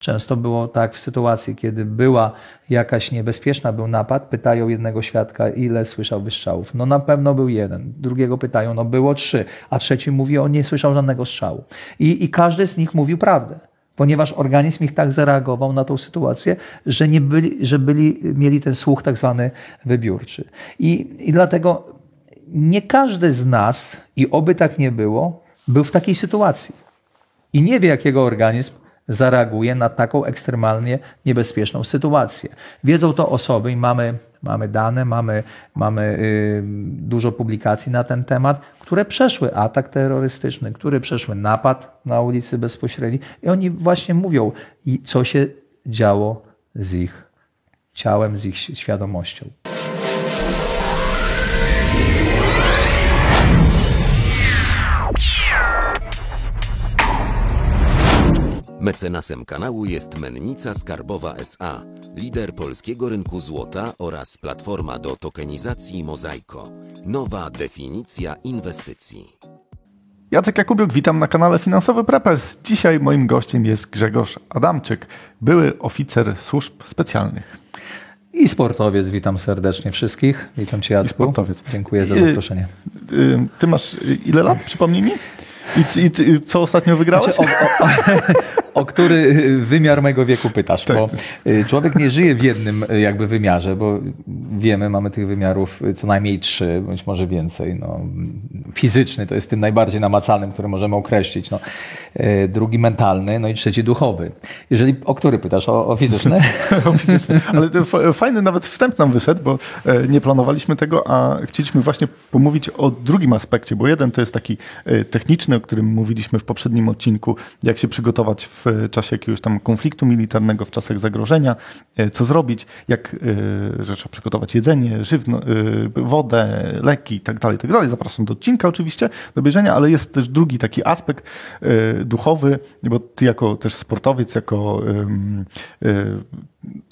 Często było tak w sytuacji, kiedy była jakaś niebezpieczna, był napad, pytają jednego świadka, ile słyszał wystrzałów. No na pewno był jeden. Drugiego pytają, no było trzy, a trzeci mówi, on nie słyszał żadnego strzału. I, I każdy z nich mówił prawdę ponieważ organizm ich tak zareagował na tą sytuację, że, nie byli, że byli, mieli ten słuch tak zwany wybiórczy. I, I dlatego nie każdy z nas, i oby tak nie było, był w takiej sytuacji. I nie wie, jakiego organizm zareaguje na taką ekstremalnie niebezpieczną sytuację. Wiedzą to osoby i mamy, mamy dane, mamy, mamy yy, dużo publikacji na ten temat, które przeszły atak terrorystyczny, które przeszły napad na ulicy bezpośredniej i oni właśnie mówią, co się działo z ich ciałem, z ich świadomością. Mecenasem kanału jest Mennica Skarbowa SA, lider polskiego rynku złota oraz platforma do tokenizacji Mozaiko. Nowa definicja inwestycji. Jacek Jakubiuk, witam na kanale Finansowy Preppers. Dzisiaj moim gościem jest Grzegorz Adamczyk, były oficer służb specjalnych. I sportowiec, witam serdecznie wszystkich. Witam Cię Jacku. I sportowiec. Dziękuję za zaproszenie. Ty masz ile lat, przypomnij mi? I, i, i co ostatnio wygrałeś? Znaczy, o, o, o który y, wymiar mojego wieku pytasz, tak. bo y, człowiek nie żyje w jednym y, jakby wymiarze, bo wiemy, mamy tych wymiarów co najmniej trzy, bądź może więcej. No, fizyczny to jest tym najbardziej namacalnym, który możemy określić. No, drugi mentalny, no i trzeci duchowy. Jeżeli, o który pytasz? O, o fizyczny? o fizyczny. Ale fajny nawet wstęp nam wyszedł, bo e, nie planowaliśmy tego, a chcieliśmy właśnie pomówić o drugim aspekcie, bo jeden to jest taki e, techniczny, o którym mówiliśmy w poprzednim odcinku, jak się przygotować w czasie jakiegoś tam konfliktu militarnego, w czasach zagrożenia, e, co zrobić, jak e, że trzeba przygotować jedzenie, żywno, e, wodę, leki itd., tak itd. Tak Zapraszam do odcinka oczywiście, do bierzenia, ale jest też drugi taki aspekt duchowy, bo ty jako też sportowiec, jako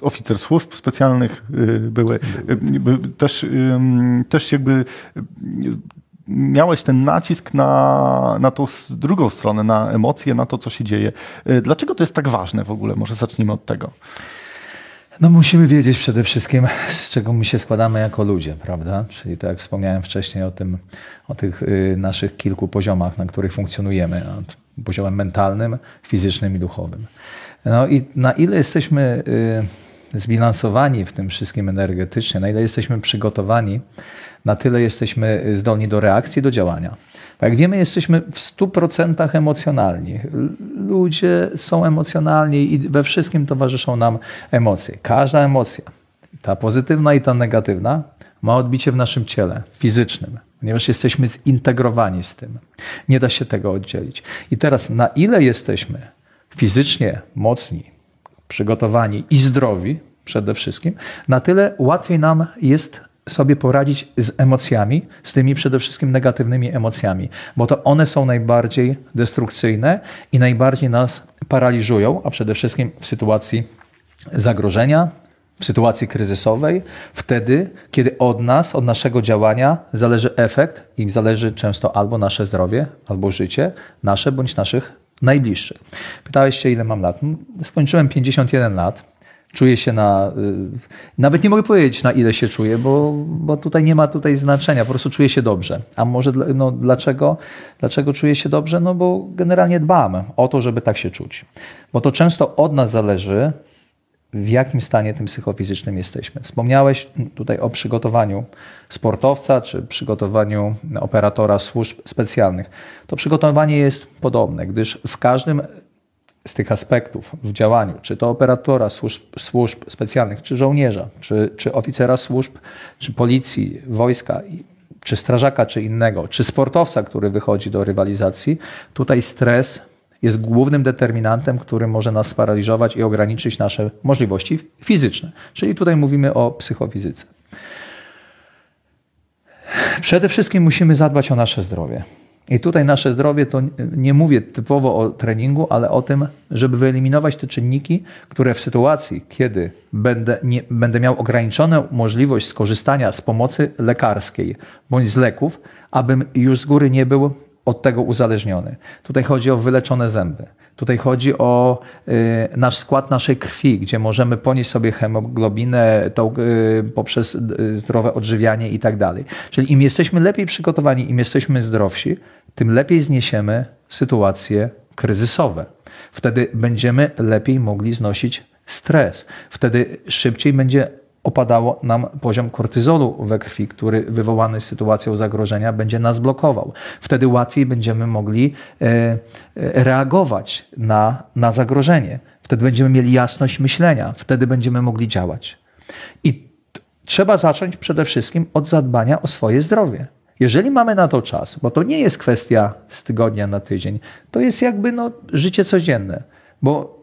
oficer służb specjalnych były, też, też jakby miałeś ten nacisk na, na tą drugą stronę, na emocje, na to, co się dzieje. Y, dlaczego to jest tak ważne w ogóle? Może zacznijmy od tego. No musimy wiedzieć przede wszystkim, z czego my się składamy jako ludzie, prawda? Czyli tak jak wspomniałem wcześniej o tym, o tych y, naszych kilku poziomach, na których funkcjonujemy. Poziomem mentalnym, fizycznym i duchowym. No i na ile jesteśmy y, zbilansowani w tym wszystkim energetycznie, na ile jesteśmy przygotowani na tyle jesteśmy zdolni do reakcji, do działania. Bo jak wiemy, jesteśmy w 100% emocjonalni. Ludzie są emocjonalni i we wszystkim towarzyszą nam emocje. Każda emocja, ta pozytywna i ta negatywna, ma odbicie w naszym ciele fizycznym, ponieważ jesteśmy zintegrowani z tym. Nie da się tego oddzielić. I teraz, na ile jesteśmy fizycznie mocni, przygotowani i zdrowi przede wszystkim, na tyle łatwiej nam jest sobie poradzić z emocjami, z tymi przede wszystkim negatywnymi emocjami, bo to one są najbardziej destrukcyjne i najbardziej nas paraliżują, a przede wszystkim w sytuacji zagrożenia, w sytuacji kryzysowej, wtedy, kiedy od nas, od naszego działania zależy efekt i zależy często albo nasze zdrowie, albo życie, nasze bądź naszych najbliższych. Pytałeś się, ile mam lat? Skończyłem 51 lat. Czuję się na. Y, nawet nie mogę powiedzieć, na ile się czuję, bo, bo tutaj nie ma tutaj znaczenia, po prostu czuję się dobrze. A może no, dlaczego? Dlaczego czuję się dobrze? No bo generalnie dbam o to, żeby tak się czuć. Bo to często od nas zależy, w jakim stanie tym psychofizycznym jesteśmy. Wspomniałeś tutaj o przygotowaniu sportowca czy przygotowaniu operatora służb specjalnych. To przygotowanie jest podobne, gdyż w każdym z tych aspektów w działaniu, czy to operatora służb, służb specjalnych, czy żołnierza, czy, czy oficera służb, czy policji, wojska, czy strażaka, czy innego, czy sportowca, który wychodzi do rywalizacji, tutaj stres jest głównym determinantem, który może nas sparaliżować i ograniczyć nasze możliwości fizyczne. Czyli tutaj mówimy o psychofizyce. Przede wszystkim musimy zadbać o nasze zdrowie. I tutaj nasze zdrowie to nie mówię typowo o treningu, ale o tym, żeby wyeliminować te czynniki, które w sytuacji, kiedy będę, nie, będę miał ograniczoną możliwość skorzystania z pomocy lekarskiej bądź z leków, abym już z góry nie był od tego uzależniony. Tutaj chodzi o wyleczone zęby. Tutaj chodzi o y, nasz skład naszej krwi, gdzie możemy ponieść sobie hemoglobinę tą, y, poprzez y, zdrowe odżywianie i tak dalej. Czyli im jesteśmy lepiej przygotowani, im jesteśmy zdrowsi, tym lepiej zniesiemy sytuacje kryzysowe. Wtedy będziemy lepiej mogli znosić stres. Wtedy szybciej będzie opadało nam poziom kortyzolu we krwi, który wywołany sytuacją zagrożenia będzie nas blokował. Wtedy łatwiej będziemy mogli e, e, reagować na, na zagrożenie. Wtedy będziemy mieli jasność myślenia, wtedy będziemy mogli działać. I trzeba zacząć przede wszystkim od zadbania o swoje zdrowie. Jeżeli mamy na to czas, bo to nie jest kwestia z tygodnia na tydzień, to jest jakby no, życie codzienne, bo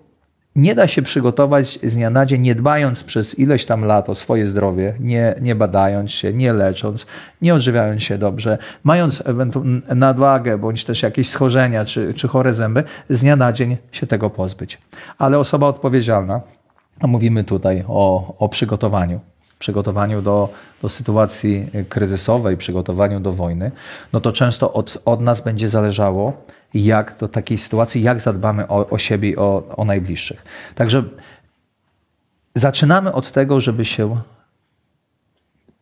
nie da się przygotować z dnia na dzień, nie dbając przez ileś tam lat o swoje zdrowie, nie, nie badając się, nie lecząc, nie odżywiając się dobrze, mając nadwagę bądź też jakieś schorzenia czy, czy chore zęby, z dnia na dzień się tego pozbyć. Ale osoba odpowiedzialna, a mówimy tutaj o, o przygotowaniu, przygotowaniu do, do sytuacji kryzysowej, przygotowaniu do wojny, no to często od, od nas będzie zależało, jak do takiej sytuacji, jak zadbamy o, o siebie i o, o najbliższych. Także zaczynamy od tego, żeby się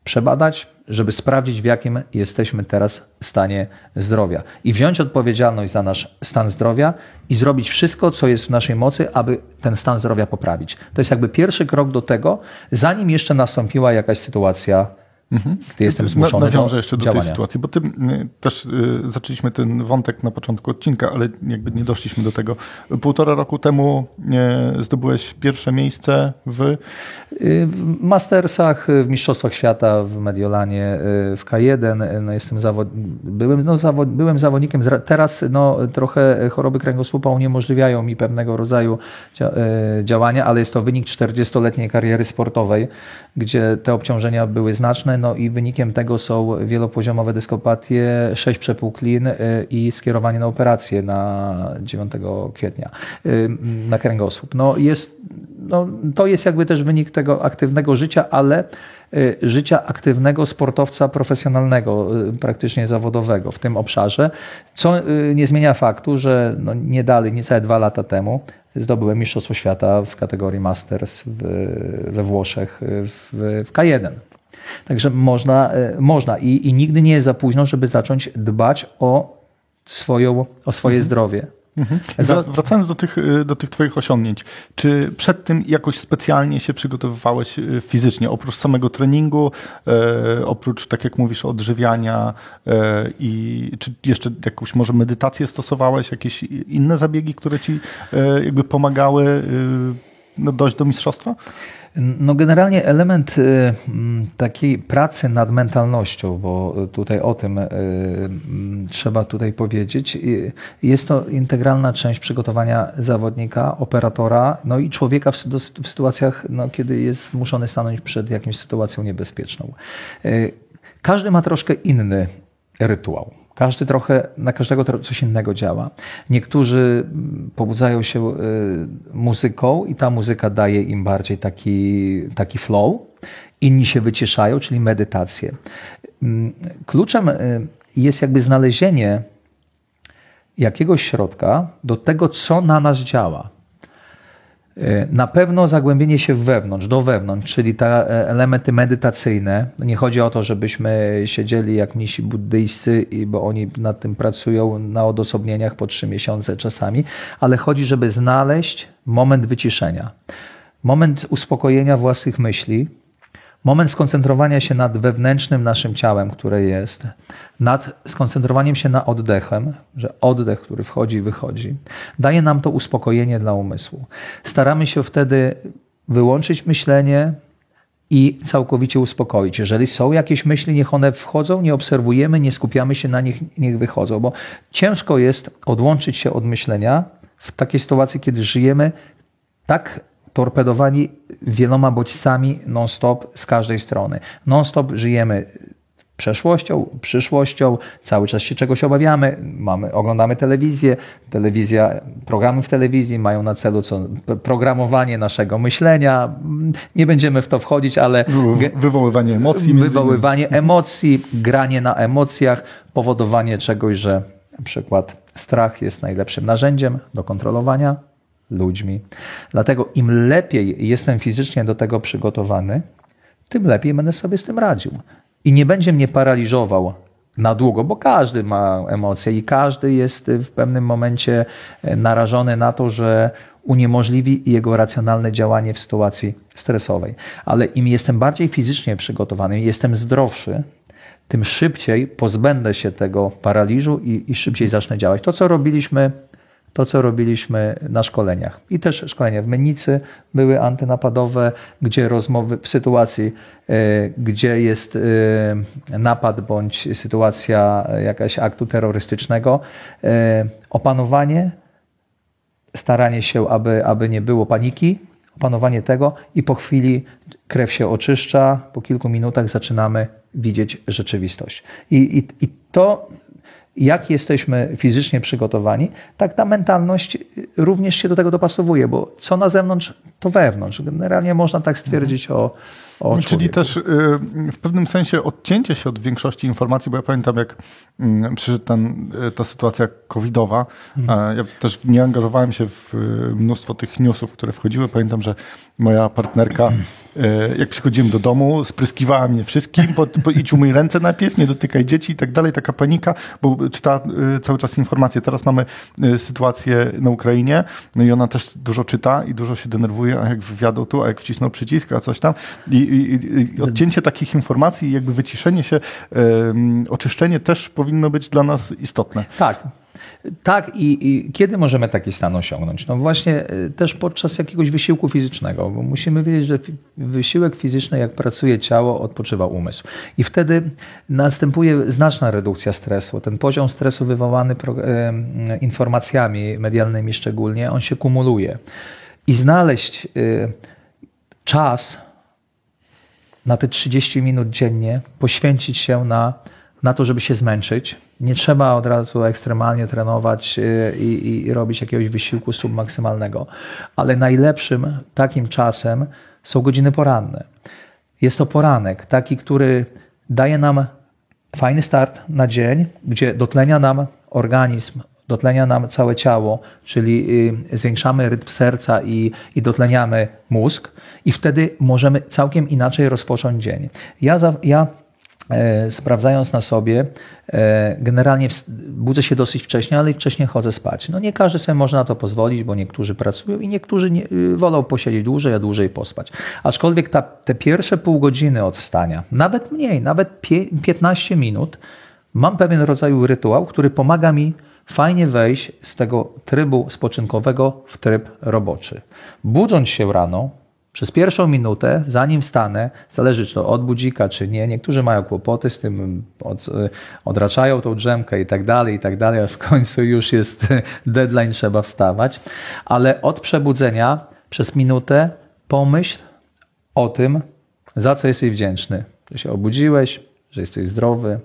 przebadać, żeby sprawdzić, w jakim jesteśmy teraz stanie zdrowia i wziąć odpowiedzialność za nasz stan zdrowia i zrobić wszystko, co jest w naszej mocy, aby ten stan zdrowia poprawić. To jest jakby pierwszy krok do tego, zanim jeszcze nastąpiła jakaś sytuacja Mhm. Gdy jestem zmuszony Nawiążę jeszcze do działania. tej sytuacji, bo ty też y, zaczęliśmy ten wątek na początku odcinka, ale jakby nie doszliśmy do tego. Półtora roku temu y, zdobyłeś pierwsze miejsce w... Y, w Mastersach, w Mistrzostwach Świata w Mediolanie, w K1. No jestem zawod... byłem, no, zawod... byłem zawodnikiem. Teraz no, trochę choroby kręgosłupa uniemożliwiają mi pewnego rodzaju działania, ale jest to wynik 40-letniej kariery sportowej, gdzie te obciążenia były znaczne no i wynikiem tego są wielopoziomowe dyskopatie, sześć przepłuklin y, i skierowanie na operację na 9 kwietnia y, na kręgosłup. No jest, no to jest jakby też wynik tego aktywnego życia, ale y, życia aktywnego sportowca profesjonalnego, praktycznie zawodowego w tym obszarze, co nie zmienia faktu, że no nie dalej, niecałe dwa lata temu zdobyłem Mistrzostwo Świata w kategorii Masters w, we Włoszech w, w K1. Także można, e, można I, i nigdy nie jest za późno, żeby zacząć dbać o, swoją, o swoje mhm. zdrowie. Mhm. Wracając do tych, e, do tych Twoich osiągnięć, czy przed tym jakoś specjalnie się przygotowywałeś e, fizycznie, oprócz samego treningu, e, oprócz, tak jak mówisz, odżywiania e, i czy jeszcze jakąś może medytację stosowałeś, jakieś inne zabiegi, które Ci e, jakby pomagały no, dojść do mistrzostwa? No generalnie element y, takiej pracy nad mentalnością, bo tutaj o tym y, trzeba tutaj powiedzieć, y, jest to integralna część przygotowania zawodnika, operatora, no i człowieka w, sytuacjach, no, kiedy jest zmuszony stanąć przed jakimś sytuacją niebezpieczną. Każdy ma troszkę inny rytuał. Każdy trochę, na każdego coś innego działa. Niektórzy pobudzają się y, muzyką i ta muzyka daje im bardziej taki, taki flow. Inni się wycieszają, czyli medytację. Mm, kluczem y, jest jakby znalezienie jakiegoś środka do tego, co na nas działa. E, na pewno zagłębienie się wewnątrz, do wewnątrz, czyli te e, elementy medytacyjne. Nie chodzi o to, żebyśmy siedzieli jak mnisi buddyjscy, bo oni nad tym pracują na odosobnieniach po trzy miesiące czasami, ale chodzi, żeby znaleźć moment wyciszenia, moment uspokojenia własnych myśli, moment skoncentrowania się nad wewnętrznym naszym ciałem, które jest, nad skoncentrowaniem się na oddechem, że oddech, który wchodzi i wychodzi, daje nam to uspokojenie dla umysłu. Staramy się wtedy wyłączyć myślenie i całkowicie uspokoić. Jeżeli są jakieś myśli, niech one wchodzą, nie obserwujemy, nie skupiamy się na nich, niech wychodzą, bo ciężko jest odłączyć się od myślenia w takiej sytuacji, kiedy żyjemy tak torpedowani wieloma bodźcami non-stop z każdej strony. Non-stop żyjemy przeszłością, przyszłością, cały czas się czegoś obawiamy, mamy, oglądamy telewizję, telewizja, programy w telewizji mają na celu co, programowanie naszego myślenia, nie będziemy w to wchodzić, ale... Wywoływanie emocji. Wywoływanie emocji, granie na emocjach, powodowanie czegoś, że Na przykład strach jest najlepszym narzędziem do kontrolowania ludźmi. Dlatego im lepiej jestem fizycznie do tego przygotowany, tym lepiej będę sobie z tym radził. I nie będzie mnie paraliżował na długo, bo każdy ma emocje i każdy jest w pewnym momencie narażony na to, że uniemożliwi jego racjonalne działanie w sytuacji stresowej. Ale im jestem bardziej fizycznie przygotowany, jestem zdrowszy, tym szybciej pozbędę się tego paraliżu i, i szybciej zacznę działać. To, co robiliśmy to, co robiliśmy na szkoleniach. I też szkolenia w Mennicy były antynapadowe, gdzie rozmowy w sytuacji, e, gdzie jest e, napad bądź sytuacja jakaś aktu terrorystycznego, e, opanowanie, staranie się, aby, aby nie było paniki, opanowanie tego i po chwili krew się oczyszcza, po kilku minutach zaczynamy widzieć rzeczywistość. I, i, i to jak jesteśmy fizycznie przygotowani, tak ta mentalność również się do tego dopasowuje, bo co na zewnątrz, to wewnątrz. Generalnie można tak stwierdzić o, o Czyli też y, w pewnym sensie odcięcie się od większości informacji, bo ja pamiętam, jak mm, przyszedł ten, y, ta sytuacja covidowa. Mhm. Ja też nie angażowałem się w y, mnóstwo tych newsów, które wchodziły. Pamiętam, że moja partnerka, jak przychodziłem do domu, spryskiwała mnie wszystkim, po, po, idź umyj ręce najpierw, nie dotykaj dzieci i tak dalej, taka panika, bo czyta cały czas informacje. Teraz mamy sytuację na Ukrainie, no i ona też dużo czyta i dużo się denerwuje, a jak wywiadał tu, a jak wcisnął przycisk, a coś tam. I i, odcięcie takich informacji, jakby wyciszenie się, oczyszczenie też powinno być dla nas istotne. Tak, tak, i, i, kiedy możemy taki stan osiągnąć? No właśnie e, też podczas jakiegoś wysiłku fizycznego, bo musimy wiedzieć, że wysiłek fizyczny, jak pracuje ciało, odpoczywa umysł. I wtedy następuje znaczna redukcja stresu. Ten poziom stresu wywołany informacjami medialnymi szczególnie, on się kumuluje. I znaleźć e, czas na te 30 minut dziennie poświęcić się na, na to, żeby się zmęczyć. Nie trzeba od razu ekstremalnie trenować y, i, i robić jakiegoś wysiłku submaksymalnego, ale najlepszym takim czasem są godziny poranne. Jest to poranek, taki, który daje nam fajny start na dzień, gdzie dotlenia nam organizm, dotlenia nam całe ciało, czyli y, zwiększamy rytm serca i, i dotleniamy mózg, i wtedy możemy całkiem inaczej rozpocząć dzień. Ja, za, ja e, sprawdzając na sobie, e, generalnie budzę się dosyć wcześnie, ale i wcześniej chodzę spać. No nie każdy sobie może na to pozwolić, bo niektórzy pracują i niektórzy nie, y, wolą posiedzieć dłużej, a dłużej pospać. Aczkolwiek ta, te pierwsze pół godziny od wstania, nawet mniej, nawet 15 minut, mam pewien rodzaj rytuał, który pomaga mi fajnie wejść z tego trybu spoczynkowego w tryb roboczy. Budząc się rano, przez pierwszą minutę, zanim wstanę, zależy czy to od budzika, czy nie, niektórzy mają kłopoty z tym, od, odraczają tą drzemkę i tak dalej, i tak dalej, aż w końcu już jest deadline, trzeba wstawać. Ale od przebudzenia przez minutę pomyśl o tym, za co jesteś wdzięczny. Że się obudziłeś, że jesteś zdrowy,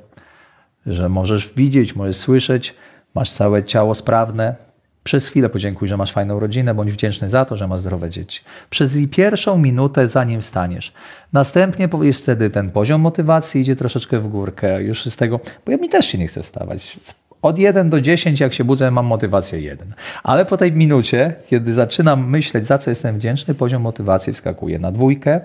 że możesz widzieć, możesz słyszeć, masz całe ciało sprawne. Przez chwilę podziękuj, że masz fajną rodzinę, bądź wdzięczny za to, że masz zdrowe dzieci. Przez pierwszą minutę, zanim wstaniesz. Następnie jest wtedy ten poziom motywacji idzie troszeczkę w górkę. Już z tego, bo ja mi też się nie chce wstawać od 1 do 10, jak się budzę, mam motywację 1. Ale po tej minucie, kiedy zaczynam myśleć, za co jestem wdzięczny, poziom motywacji wskakuje na dwójkę.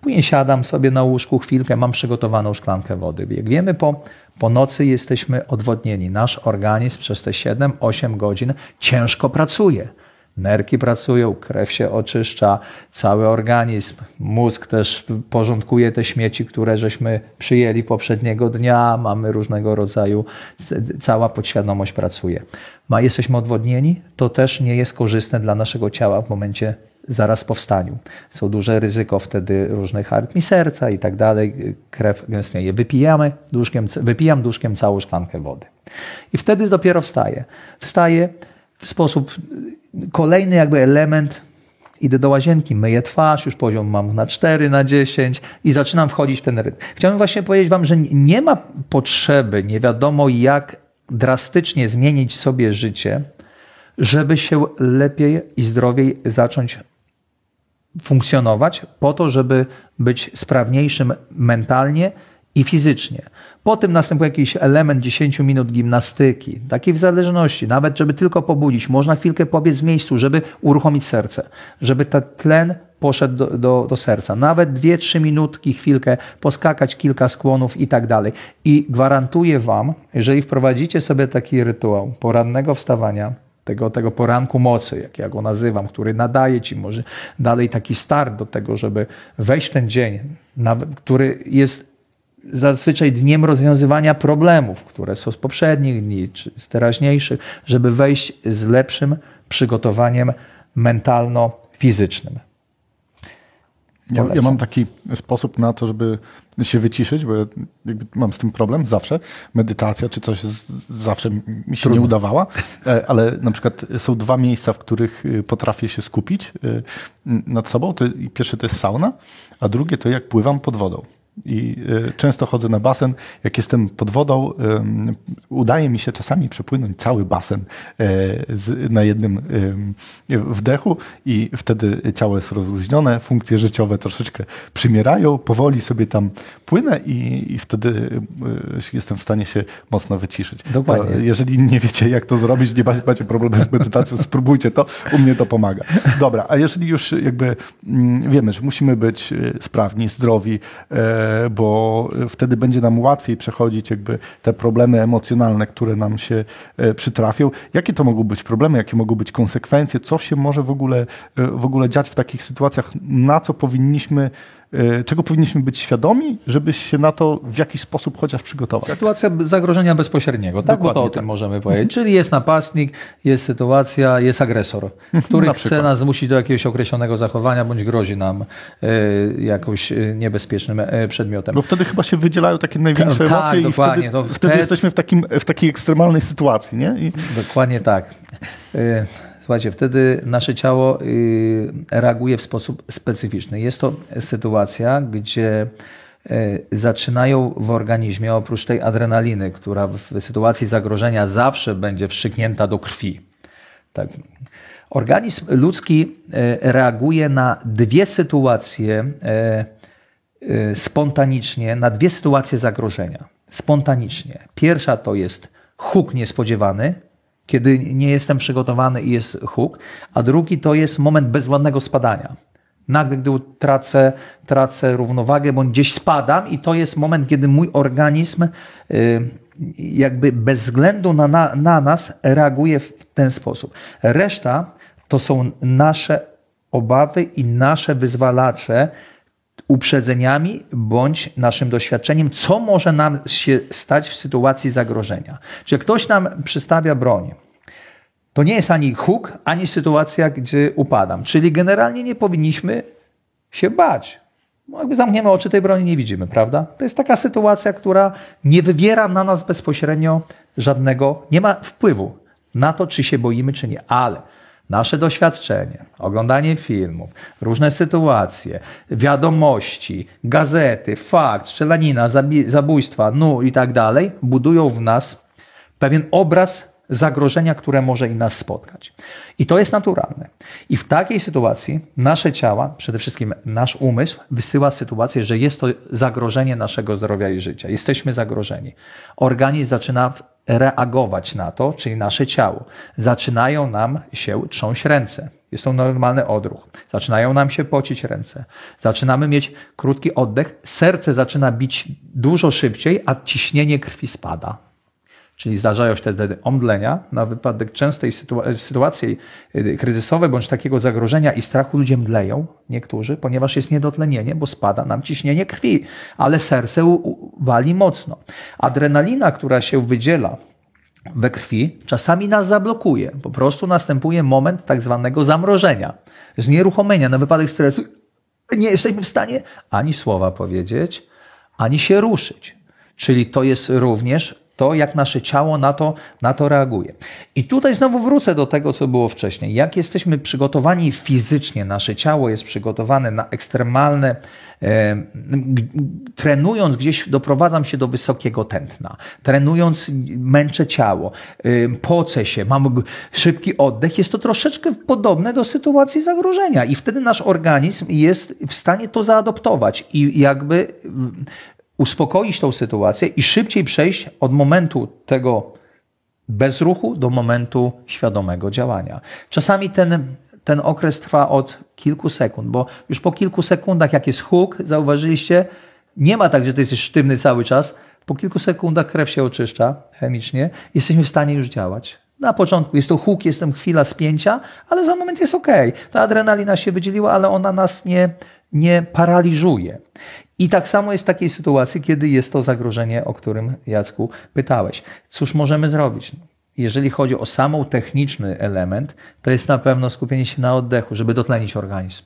Później siadam sobie na łóżku chwilkę, mam przygotowaną szklankę wody. Jak wiemy, po, po nocy jesteśmy odwodnieni. Nasz organizm przez te 7-8 godzin ciężko pracuje. Nerki pracują, krew się oczyszcza, cały organizm, mózg też porządkuje te śmieci, które żeśmy przyjęli poprzedniego dnia, mamy różnego rodzaju, cała podświadomość pracuje. Ma, jesteśmy odwodnieni, to też nie jest korzystne dla naszego ciała w momencie zaraz po wstaniu. Są duże ryzyko wtedy różnych arytmii serca i tak dalej, krew gęstnieje. Wypijamy duszkiem, wypijam duszkiem całą szklankę wody. I wtedy dopiero wstaję. Wstaję w sposób kolejny jakby element idę do łazienki, myję twarz, już poziom mam na 4, na 10 i zaczynam wchodzić w ten rytm. Chciałbym właśnie powiedzieć Wam, że nie ma potrzeby, nie wiadomo jak drastycznie zmienić sobie życie, żeby się lepiej i zdrowiej zacząć funkcjonować, po to, żeby być sprawniejszym mentalnie i fizycznie. Potem następuje jakiś element 10 minut gimnastyki, takiej w zależności, nawet żeby tylko pobudzić. Można chwilkę pobiec w miejscu, żeby uruchomić serce, żeby ten tlen poszedł do, do, do serca. Nawet 2-3 minutki, chwilkę, poskakać kilka skłonów i tak dalej. I gwarantuję Wam, jeżeli wprowadzicie sobie taki rytuał porannego wstawania, tego, tego poranku mocy, jak ja go nazywam, który nadaje Ci może dalej taki start do tego, żeby wejść w ten dzień, który jest zazwyczaj dniem rozwiązywania problemów, które są z poprzednich dni czy z teraźniejszych, żeby wejść z lepszym przygotowaniem mentalno-fizycznym. Ja, ja, mam taki sposób na to, żeby się wyciszyć, bo ja mam z tym problem zawsze. Medytacja czy coś z, zawsze mi się Trudno. nie udawała, e, ale na przykład są dwa miejsca, w których y, potrafię się skupić y, nad sobą. To, pierwsze to jest sauna, a drugie to jak pływam pod wodą i e, często chodzę na basen. Jak jestem pod wodą, udaje mi się czasami przepłynąć cały basen e, na jednym wdechu i wtedy ciało jest rozluźnione, funkcje życiowe troszeczkę przymierają, powoli sobie tam płynę i, wtedy e, jestem w stanie się mocno wyciszyć. Dokładnie. To, jeżeli nie wiecie, jak to zrobić, nie macie problemu z medytacją, spróbujcie to, u mnie to pomaga. Dobra, a jeżeli już jakby mm, wiemy, że musimy być sprawni, zdrowi, bo wtedy będzie nam łatwiej przechodzić jakby te problemy emocjonalne, które nam się e, przytrafią. Jakie to mogą być problemy, jakie mogą być konsekwencje, co się może w ogóle, e, w ogóle dziać w takich sytuacjach, na co powinniśmy czego powinniśmy być świadomi, żeby się na to w jakiś sposób chociaż przygotować. Sytuacja zagrożenia bezpośredniego, tak? Dokładnie, Bo to o tak. tym możemy powiedzieć. Czyli jest napastnik, jest sytuacja, jest agresor, który chce nas zmusić do jakiegoś określonego zachowania, bądź grozi nam y, jakimś e, niebezpiecznym przedmiotem. Bo wtedy chyba się wydzielają takie największe tak, emocje i wtedy, wtedy, wtedy jesteśmy w, takim, w takiej ekstremalnej sytuacji, nie? I... Dokładnie tak. Słuchajcie, wtedy nasze ciało y, reaguje w sposób specyficzny. Jest to sytuacja, gdzie y, zaczynają w organizmie, oprócz tej adrenaliny, która w sytuacji zagrożenia zawsze będzie wstrzyknięta do krwi. Tak. Organizm ludzki y, reaguje na dwie sytuacje spontanicznie, na dwie sytuacje zagrożenia. Spontanicznie. Pierwsza to jest huk niespodziewany, kiedy nie jestem przygotowany i jest huk, a drugi to jest moment bezwładnego spadania. Nagle, gdy tracę, tracę równowagę, bądź gdzieś spadam, i to jest moment, kiedy mój organizm y, jakby bez względu na, na, na nas reaguje w ten sposób. Reszta to są nasze obawy i nasze wyzwalacze, uprzedzeniami bądź naszym doświadczeniem, co może nam się stać w sytuacji zagrożenia. Czy ktoś nam przystawia broń, to nie jest ani huk, ani sytuacja, gdzie upadam. Czyli generalnie nie powinniśmy się bać. Bo jakby zamkniemy oczy, tej broni nie widzimy, prawda? To jest taka sytuacja, która nie wywiera na nas bezpośrednio żadnego, nie ma wpływu na to, czy się boimy, czy nie. Ale nasze doświadczenie, oglądanie filmów, różne sytuacje, wiadomości, gazety, fakt, strzelanina, zabójstwa, no i tak dalej, budują w nas pewien obraz zagrożenia, które może i nas spotkać. I to jest naturalne. I w takiej sytuacji nasze ciała, przede wszystkim nasz umysł, wysyła sytuację, że jest to zagrożenie naszego zdrowia i życia. Jesteśmy zagrożeni. Organizm zaczyna reagować na to, czyli nasze ciało. Zaczynają nam się trząść ręce. Jest to normalny odruch. Zaczynają nam się pocić ręce. Zaczynamy mieć krótki oddech. Serce zaczyna bić dużo szybciej, a ciśnienie krwi spada. Czyli zdarzają się wtedy omdlenia na wypadek częstej sytuacji y, kryzysowej bądź takiego zagrożenia i strachu ludzie mdleją, niektórzy, ponieważ jest niedotlenienie, bo spada nam ciśnienie krwi, ale serce wali mocno. Adrenalina, która się wydziela we krwi, czasami nas zablokuje. Po prostu następuje moment tak zwanego zamrożenia, znieruchomienia na wypadek stresu. Nie jesteśmy w stanie ani słowa powiedzieć, ani się ruszyć. Czyli to jest również to, jak nasze ciało na to, na to reaguje. I tutaj znowu wrócę do tego, co było wcześniej. Jak jesteśmy przygotowani fizycznie, nasze ciało jest przygotowane na ekstremalne, e, trenując gdzieś, doprowadzam się do wysokiego tętna. Trenując, męczę ciało, e, pocę się, mam szybki oddech. Jest to troszeczkę podobne do sytuacji zagrożenia i wtedy nasz organizm jest w stanie to zaadoptować i jakby uspokoić tą sytuację i szybciej przejść od momentu tego bezruchu do momentu świadomego działania. Czasami ten, ten okres trwa od kilku sekund, bo już po kilku sekundach, jak jest huk, zauważyliście, nie ma tak, że ty jesteś sztywny cały czas. Po kilku sekundach krew się oczyszcza chemicznie, jesteśmy w stanie już działać. Na początku jest to huk, jestem chwila spięcia, ale za moment jest ok. Ta adrenalina się wydzieliła, ale ona nas nie, nie paraliżuje. I tak samo jest w takiej sytuacji, kiedy jest to zagrożenie, o którym Jacku pytałeś. Cóż możemy zrobić? Jeżeli chodzi o samą techniczny element, to jest na pewno skupienie się na oddechu, żeby dotlenić organizm.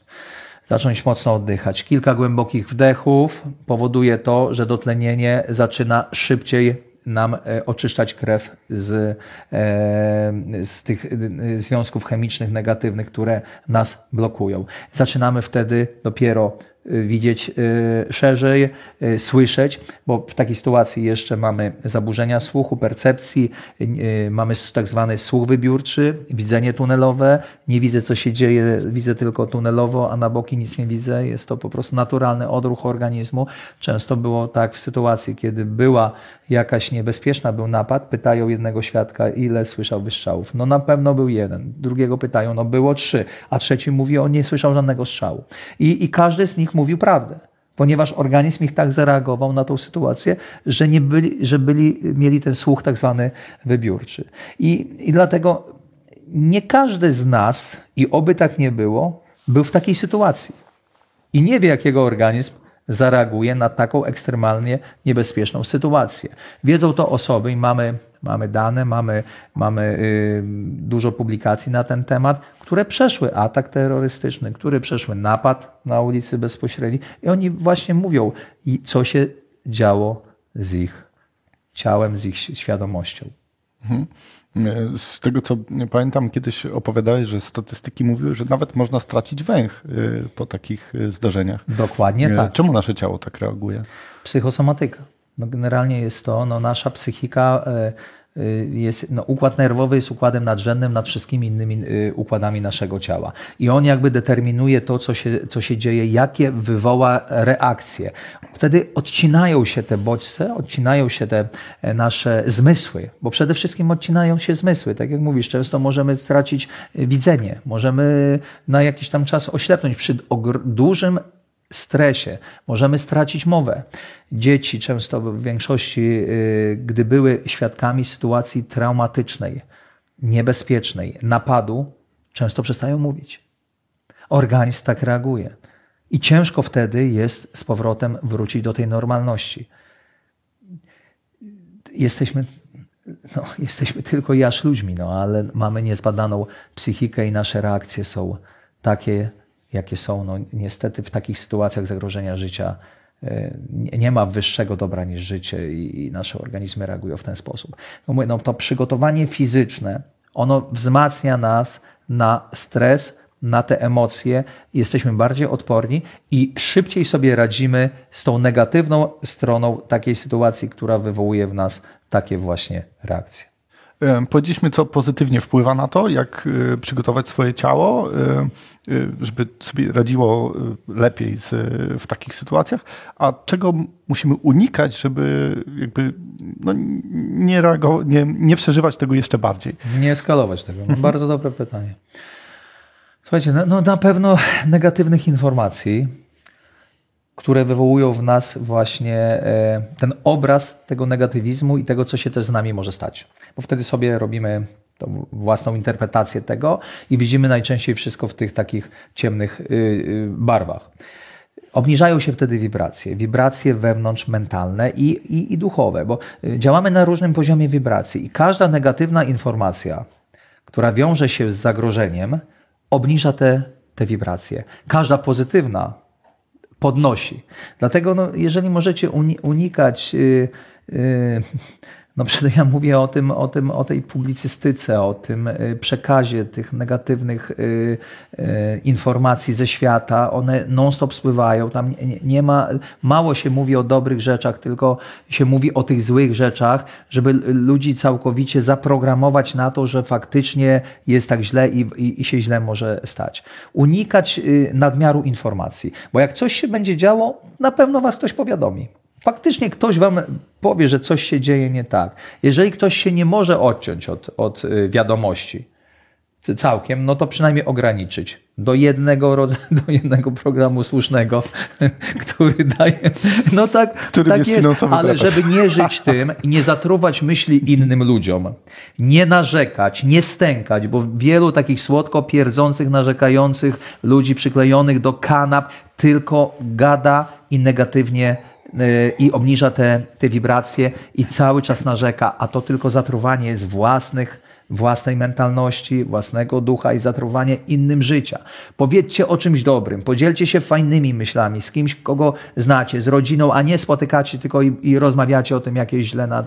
Zacząć mocno oddychać. Kilka głębokich wdechów powoduje to, że dotlenienie zaczyna szybciej nam e, oczyszczać krew z, e, z tych e, związków chemicznych negatywnych, które nas blokują. Zaczynamy wtedy dopiero widzieć szerzej, słyszeć, bo w takiej sytuacji jeszcze mamy zaburzenia słuchu, percepcji, mamy tak zwany słuch wybiórczy, widzenie tunelowe, nie widzę co się dzieje, widzę tylko tunelowo, a na boki nic nie widzę, jest to po prostu naturalny odruch organizmu. Często było tak w sytuacji, kiedy była jakaś niebezpieczna, był napad, pytają jednego świadka, ile słyszał wystrzałów. No na pewno był jeden. Drugiego pytają, no było trzy, a trzeci mówi, on nie słyszał żadnego strzału. I, i każdy z nich mówił prawdę ponieważ organizm ich tak zareagował na tą sytuację, że, nie byli, że byli, mieli ten słuch tak zwany wybiórczy. I, I dlatego nie każdy z nas, i oby tak nie było, był w takiej sytuacji. I nie wie, jakiego organizm zareaguje na taką ekstremalnie niebezpieczną sytuację. Wiedzą to osoby i mamy, mamy dane, mamy, mamy yy, dużo publikacji na ten temat, które przeszły atak terrorystyczny, które przeszły napad na ulicy bezpośredniej i oni właśnie mówią, co się działo z ich ciałem, z ich świadomością. Mhm. Z tego co pamiętam, kiedyś opowiadałeś, że statystyki mówiły, że nawet można stracić węch y, po takich y, zdarzeniach. Dokładnie tak. Czemu nasze ciało tak reaguje? Psychosomatyka. No generalnie jest to no, nasza psychika y, Y, jest, no, układ nerwowy jest układem nadrzędnym nad wszystkimi innymi y, układami naszego ciała. I on jakby determinuje to, co się, co się dzieje, jakie wywoła reakcje. Wtedy odcinają się te bodźce, odcinają się te e, nasze zmysły, bo przede wszystkim odcinają się zmysły. Tak jak mówisz, często możemy stracić e, widzenie, możemy na jakiś tam czas oślepnąć przy dużym stresie, możemy stracić mowę. Dzieci często w większości, y, gdy były świadkami sytuacji traumatycznej, niebezpiecznej, napadu, często przestają mówić. Organizm tak reaguje. I ciężko wtedy jest z powrotem wrócić do tej normalności. Jesteśmy, no, jesteśmy tylko jaż ludźmi, no, ale mamy niezbadaną psychikę i nasze reakcje są takie, jakie są. No, niestety w takich sytuacjach zagrożenia życia e, nie ma wyższego dobra niż życie i nasze organizmy reagują w ten sposób. No, mówię, no, to przygotowanie fizyczne, ono wzmacnia nas na stres, na te emocje, jesteśmy bardziej odporni i szybciej sobie radzimy z tą negatywną stroną takiej sytuacji, która wywołuje w nas takie właśnie reakcje. Powiedzieliśmy, co pozytywnie wpływa na to, jak e, przygotować swoje ciało, e, e, żeby sobie radziło lepiej z, w takich sytuacjach, a czego musimy unikać, żeby jakby no, nie, reagować, nie, nie przeżywać tego jeszcze bardziej. Nie eskalować tego. No, bardzo dobre pytanie. Słuchajcie, no, no na pewno negatywnych informacji, które wywołują w nas właśnie e, ten obraz tego negatywizmu i tego, co się też z nami może stać. Bo wtedy sobie robimy tą własną interpretację tego i widzimy najczęściej wszystko w tych takich ciemnych y, y, barwach. Obniżają się wtedy wibracje, wibracje wewnątrz mentalne i, i, i duchowe, bo y, działamy na różnym poziomie wibracji i każda negatywna informacja, która wiąże się z zagrożeniem, obniża te, te wibracje. Każda pozytywna podnosi. Dlatego, no, jeżeli możecie unikać. No przede ja mówię o tym, o tym, o tej publicystyce, o tym y, przekazie tych negatywnych y, y, informacji ze świata. One non-stop spływają. Tam nie, ma, mało się mówi o dobrych rzeczach, tylko się mówi o tych złych rzeczach, żeby ludzi całkowicie zaprogramować na to, że faktycznie jest tak źle i, i, i się źle może stać. Unikać nadmiaru informacji, bo jak coś się będzie działo, na pewno was ktoś powiadomi. Faktycznie ktoś wam powie, że coś się dzieje nie tak. Jeżeli ktoś się nie może odciąć od, od y, wiadomości całkiem, no to przynajmniej ograniczyć do jednego rodzaju, do jednego programu słusznego, który daje, no tak, Którym tak jest jest, ale żeby nie żyć tym nie zatruwać myśli innym ludziom, nie narzekać, nie stękać, bo wielu takich słodko pierdzących, narzekających ludzi przyklejonych do kanap tylko gada i negatywnie i obniża te, te wibracje i cały czas narzeka, a to tylko zatruwanie jest własnych własnej mentalności, własnego ducha i zatruwanie innym życia. Powiedzcie o czymś dobrym, podzielcie się fajnymi myślami z kimś, kogo znacie, z rodziną, a nie spotykacie tylko i, i rozmawiacie o tym, jak jest źle, na,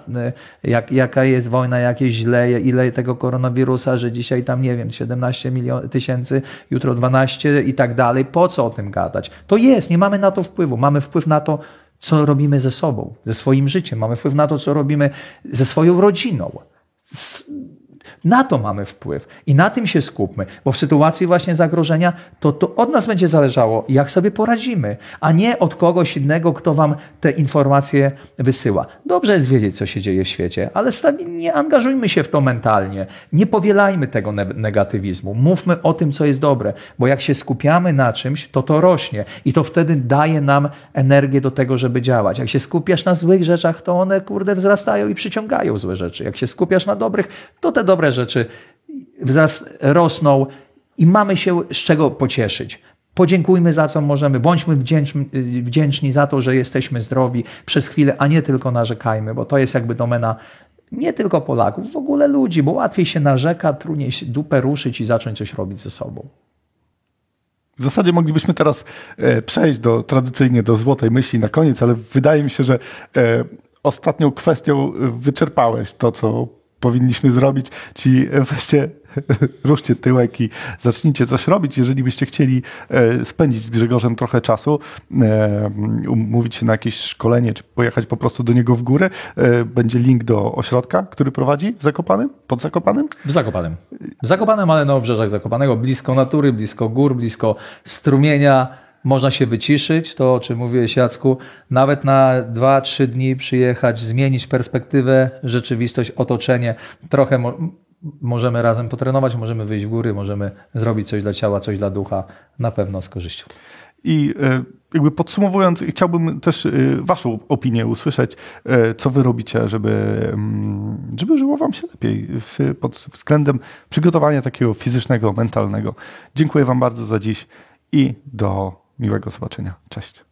jak, jaka jest wojna, jak jest źle, ile tego koronawirusa, że dzisiaj tam, nie wiem, 17 milion, tysięcy, jutro 12 i tak dalej. Po co o tym gadać? To jest, nie mamy na to wpływu. Mamy wpływ na to, co robimy ze sobą, ze swoim życiem. Mamy wpływ na to, co robimy ze swoją rodziną. Z, na to mamy wpływ i na tym się skupmy, bo w sytuacji właśnie zagrożenia to, to od nas będzie zależało, jak sobie poradzimy, a nie od kogoś innego, kto wam te informacje wysyła. Dobrze jest wiedzieć, co się dzieje w świecie, ale nie angażujmy się w to mentalnie, nie powielajmy tego ne negatywizmu, mówmy o tym, co jest dobre, bo jak się skupiamy na czymś, to to rośnie i to wtedy daje nam energię do tego, żeby działać. Jak się skupiasz na złych rzeczach, to one kurde wzrastają i przyciągają złe rzeczy. Jak się skupiasz na dobrych, to te dobre rzeczy wraz rosną i mamy się z czego pocieszyć. Podziękujmy za co możemy, bądźmy wdzięczni, za to, że jesteśmy zdrowi przez chwilę, a nie tylko narzekajmy, bo to jest jakby domena nie tylko Polaków, w ogóle ludzi, bo łatwiej się narzeka, trudniej się dupę ruszyć i zacząć coś robić ze sobą. W zasadzie moglibyśmy teraz e, przejść do tradycyjnie do złotej myśli na koniec, ale wydaje mi się, że e, ostatnią kwestią wyczerpałeś to, co powinniśmy zrobić, czyli weźcie, ruszcie tyłek i zacznijcie coś robić. Jeżeli byście chcieli e, spędzić z Grzegorzem trochę czasu, e, umówić się na jakieś szkolenie, czy pojechać po prostu do niego w górę, e, będzie link do ośrodka, który prowadzi w Zakopanym, pod Zakopanym. W Zakopanem. W Zakopanem, ale na obrzeżach Zakopanego, blisko natury, blisko gór, blisko strumienia, można się wyciszyć, to o czym mówiłeś Jacku, nawet na 2-3 dni przyjechać, zmienić perspektywę, rzeczywistość, otoczenie. Trochę mo możemy razem potrenować, możemy wyjść w góry, możemy zrobić coś dla ciała, coś dla ducha, na pewno z korzyścią. I jakby podsumowując, chciałbym też Waszą opinię usłyszeć, co Wy robicie, żeby, mm, żeby żyło Wam się lepiej pod względem przygotowania takiego fizycznego, mentalnego. Dziękuję Wam bardzo za dziś i do miłego zobaczenia. Cześć.